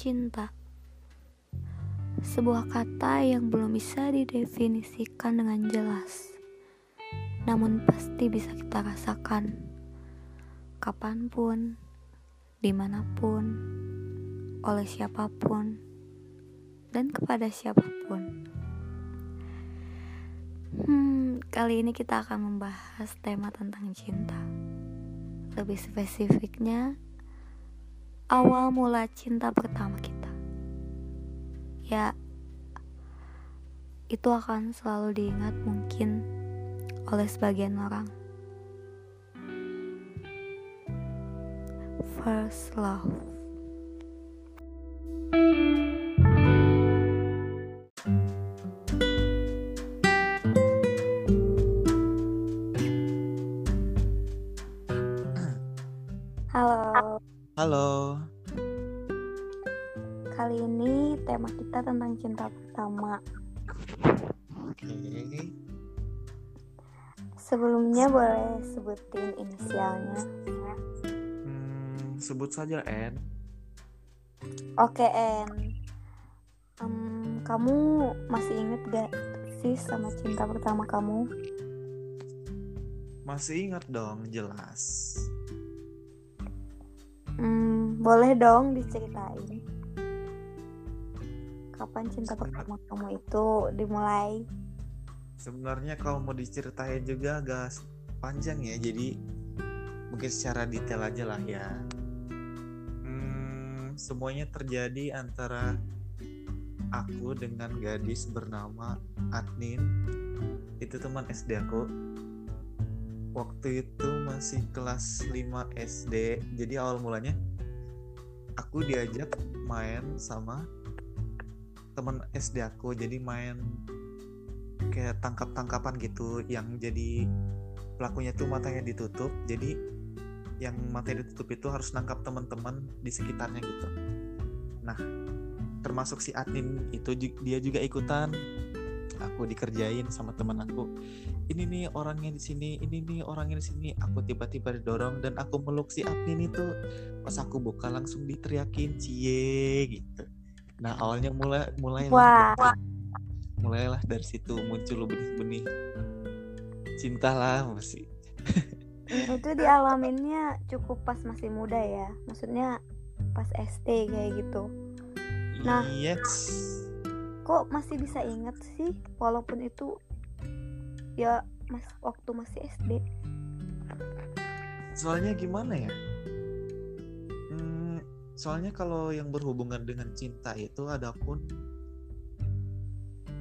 Cinta. Sebuah kata yang belum bisa didefinisikan dengan jelas Namun pasti bisa kita rasakan. Kapan pun, di mana pun, oleh siapa pun, dan kepada siapa pun. Hmm, kali ini kita akan membahas tema tentang cinta. Lebih spesifiknya awal mula cinta pertama kita. Ya, itu akan selalu diingat mungkin oleh sebagian orang. First love. Halo. Halo, Kali ini tema kita tentang cinta pertama. oke. Sebelumnya boleh sebutin inisialnya. Hmm, sebut saja N. Oke, En. Em, kamu masih inget gak sih sama cinta pertama kamu? Masih ingat dong, jelas. Boleh dong diceritain. Kapan cinta pertama kamu itu dimulai? Sebenarnya kalau mau diceritain juga agak panjang ya, jadi mungkin secara detail aja lah ya. Hmm, semuanya terjadi antara aku dengan gadis bernama Adnin. Itu teman SD aku. Waktu itu masih kelas 5 SD. Jadi awal mulanya aku diajak main sama teman SD aku. Jadi main kayak tangkap-tangkapan gitu yang jadi pelakunya tuh matanya ditutup. Jadi yang matanya ditutup itu harus nangkap teman-teman di sekitarnya gitu. Nah, termasuk si admin itu dia juga ikutan. Aku dikerjain sama teman aku. Ini nih orangnya di sini, ini nih orangnya di sini. Aku tiba-tiba didorong dan aku meluk si admin itu. Pas aku buka langsung diteriakin cie gitu. Nah, awalnya mulai mulai Wah, mulailah dari situ muncul benih-benih cinta lah masih itu dialaminnya cukup pas masih muda ya. Maksudnya pas SD kayak gitu. Nah. yes Kok masih bisa inget sih walaupun itu ya mas waktu masih SD. soalnya gimana ya Hmm, soalnya kalau yang berhubungan dengan cinta itu adapun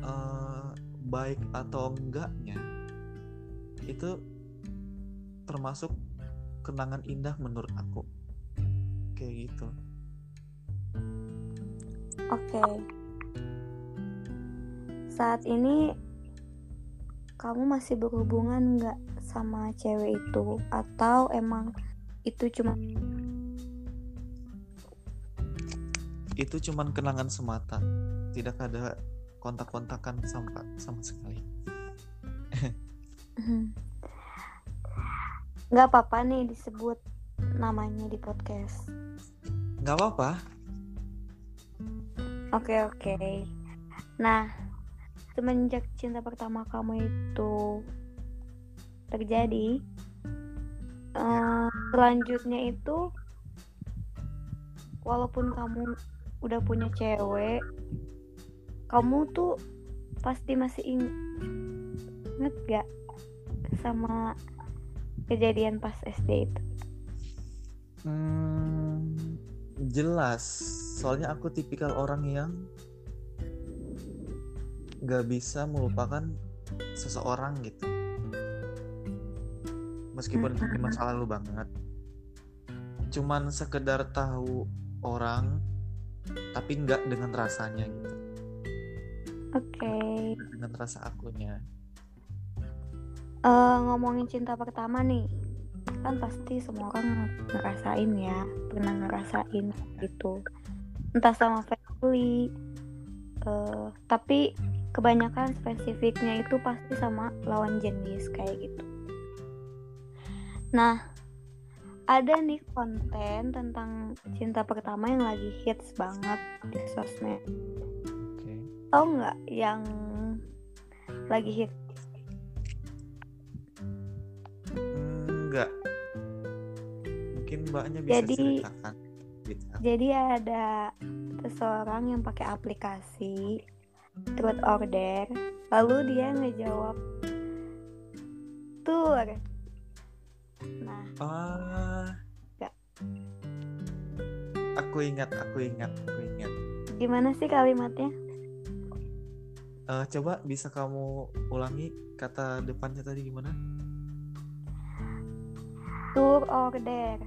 eh, baik atau enggaknya itu termasuk kenangan indah menurut aku kayak gitu Oke. Saat ini kamu masih berhubungan nggak sama cewek itu? Atau emang itu cuma itu cuman kenangan semata. Tidak ada kontak-kontakan sama sama sekali. Nggak apa-apa nih disebut namanya di podcast. nggak apa-apa. Oke oke. Nah, semenjak cinta pertama kamu itu terjadi, eh, selanjutnya itu, walaupun kamu udah punya cewek, kamu tuh pasti masih inget gak sama kejadian pas SD itu? Hmm, jelas. Soalnya aku tipikal orang yang nggak bisa melupakan seseorang gitu. Meskipun itu di masa lalu banget. Cuman sekedar tahu orang, tapi nggak dengan rasanya gitu. Oke. Dengan rasa akunya. Eh, ngomongin cinta pertama nih kan pasti semua orang ngerasain ya pernah ngerasain gitu entah sama family eh, tapi kebanyakan spesifiknya itu pasti sama lawan jenis kayak gitu nah ada nih konten tentang cinta pertama yang lagi hits banget di sosmed. Oke. Tahu nggak yang lagi hit? Enggak. Mungkin mbaknya bisa Jadi- ceritakan. Gitu. Jadi ada seseorang yang pakai aplikasi Truth Order, lalu dia ngejawab tour. Nah, Ah. Ya. Aku ingat, aku ingat, aku ingat. gimana sih kalimatnya? Eh, coba bisa kamu ulangi kata depannya tadi gimana? Tour order.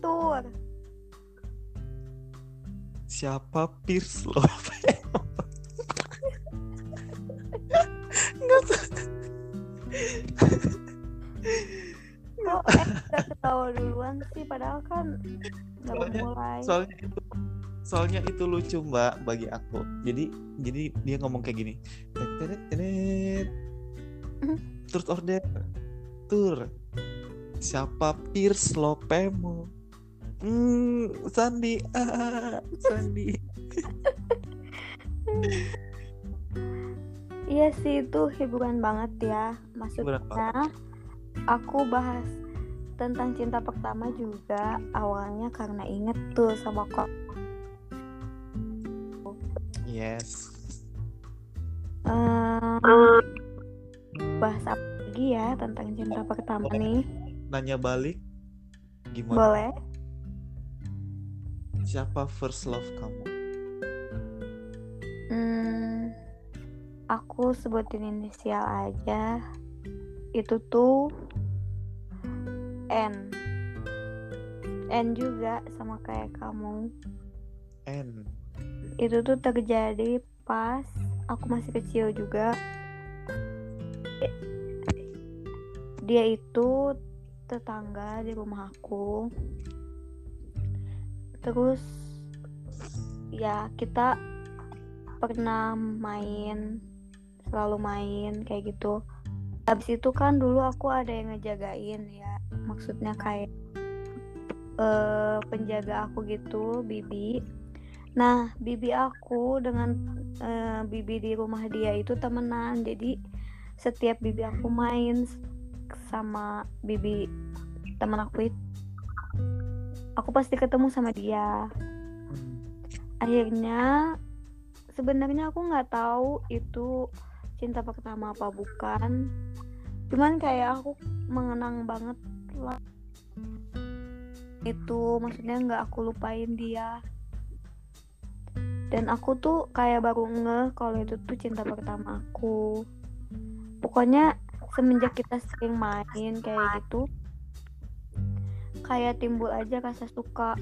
Tour. Siapa Pierce lo? Kok eh udah ketawa duluan sih padahal kan nggak mulai. soalnya itu soalnya itu lucu mbak bagi aku. Jadi jadi dia ngomong kayak gini. Turut order tur. Siapa Pierce Lopemo hmm Sandi ah, Sandi Iya sih itu hiburan banget ya. Maksudnya aku bahas tentang cinta pertama juga awalnya karena inget tuh sama kok yes bahas apa lagi ya tentang cinta pertama nih. nanya balik gimana Boleh? siapa first love kamu Hmm, aku sebutin inisial aja. Itu tuh N. N juga sama kayak kamu. N Itu tuh terjadi pas aku masih kecil juga. Dia itu tetangga di rumah aku. Terus ya kita pernah main selalu main kayak gitu. Habis itu kan dulu aku ada yang ngejagain ya. Maksudnya kayak eh penjaga aku gitu bibi. Nah bibi aku dengan eh, bibi di rumah dia itu temenan. Jadi setiap bibi aku main sama bibi teman aku itu aku pasti ketemu sama dia. Akhirnya sebenarnya aku nggak tahu itu cinta pertama apa bukan? Cuman kayak aku mengenang banget lah. Itu maksudnya nggak aku lupain dia. Dan aku tuh kayak baru ngeh kalau itu tuh cinta pertama aku. Pokoknya semenjak kita sering main kayak gitu kayak timbul aja rasa suka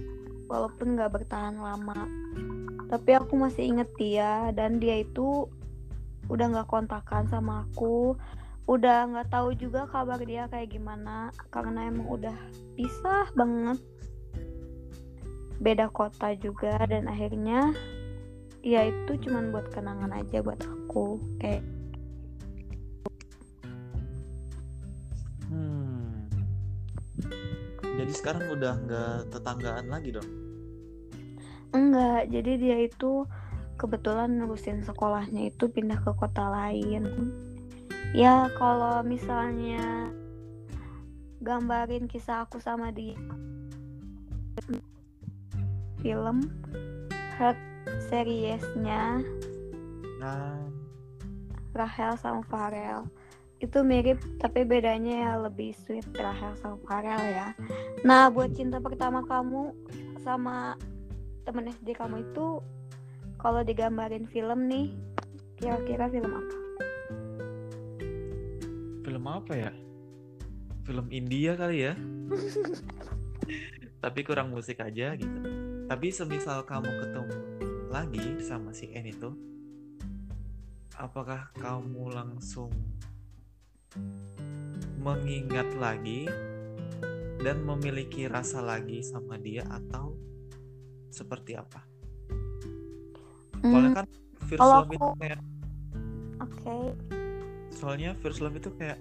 walaupun nggak bertahan lama. Tapi aku masih inget dia dan dia itu udah nggak kontakan sama aku udah nggak tahu juga kabar dia kayak gimana karena emang udah pisah banget beda kota juga dan akhirnya ya itu cuman buat kenangan aja buat aku kayak Hmm. Jadi sekarang udah nggak tetanggaan lagi dong? enggak jadi dia itu kebetulan nerusin sekolahnya itu pindah ke kota lain. Ya kalau misalnya gambarin kisah aku sama dia film Heart seriesnya Nah, Rahel sama Farel. Itu mirip tapi bedanya ya lebih sweet Rahel sama Farel ya. Nah buat cinta pertama kamu sama temen SD kamu itu kalau digambarin film nih kira-kira film apa film apa ya? Film India kali ya? Tapi kurang musik aja gitu. Tapi semisal kamu ketemu lagi sama si N itu, apakah kamu langsung mengingat lagi dan memiliki rasa lagi sama dia atau seperti apa? Soalnya Hmm, kan first kalau love itu kayak oke. Soalnya first love itu kayak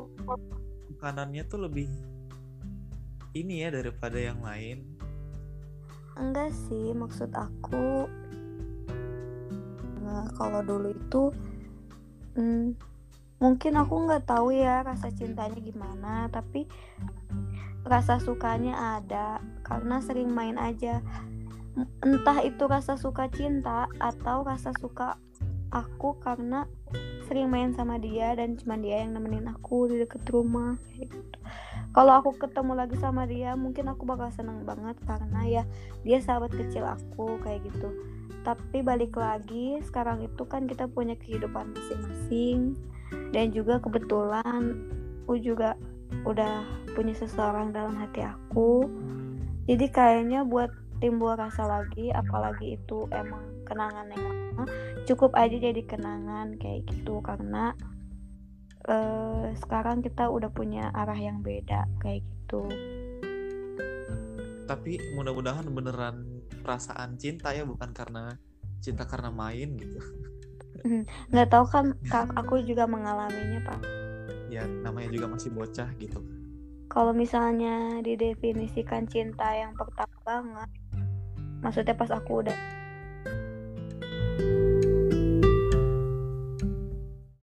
makanannya tuh lebih ini ya daripada yang lain. Enggak sih maksud aku nah, kalau dulu itu hmm, mungkin aku nggak tahu ya rasa cintanya gimana tapi rasa sukanya ada karena sering main aja entah itu rasa suka cinta atau rasa suka aku karena sering main sama dia dan cuma dia yang nemenin aku di deket rumah kayak gitu. Kalau aku ketemu lagi sama dia, mungkin aku bakal seneng banget karena ya dia sahabat kecil aku kayak gitu. Tapi balik lagi, sekarang itu kan kita punya kehidupan masing-masing dan juga kebetulan aku juga udah punya seseorang dalam hati aku. Jadi kayaknya buat timbul rasa lagi apalagi itu emang kenangan yang lama cukup aja jadi kenangan kayak gitu. Karena uh, sekarang kita udah punya arah yang beda kayak gitu. Tapi mudah-mudahan beneran perasaan cinta ya bukan karena cinta karena main gitu. Hmm, nggak tahu kan kak aku juga mengalaminya pak. Ya namanya juga masih bocah gitu. Kalau misalnya didefinisikan cinta yang pertama banget maksudnya pas aku udah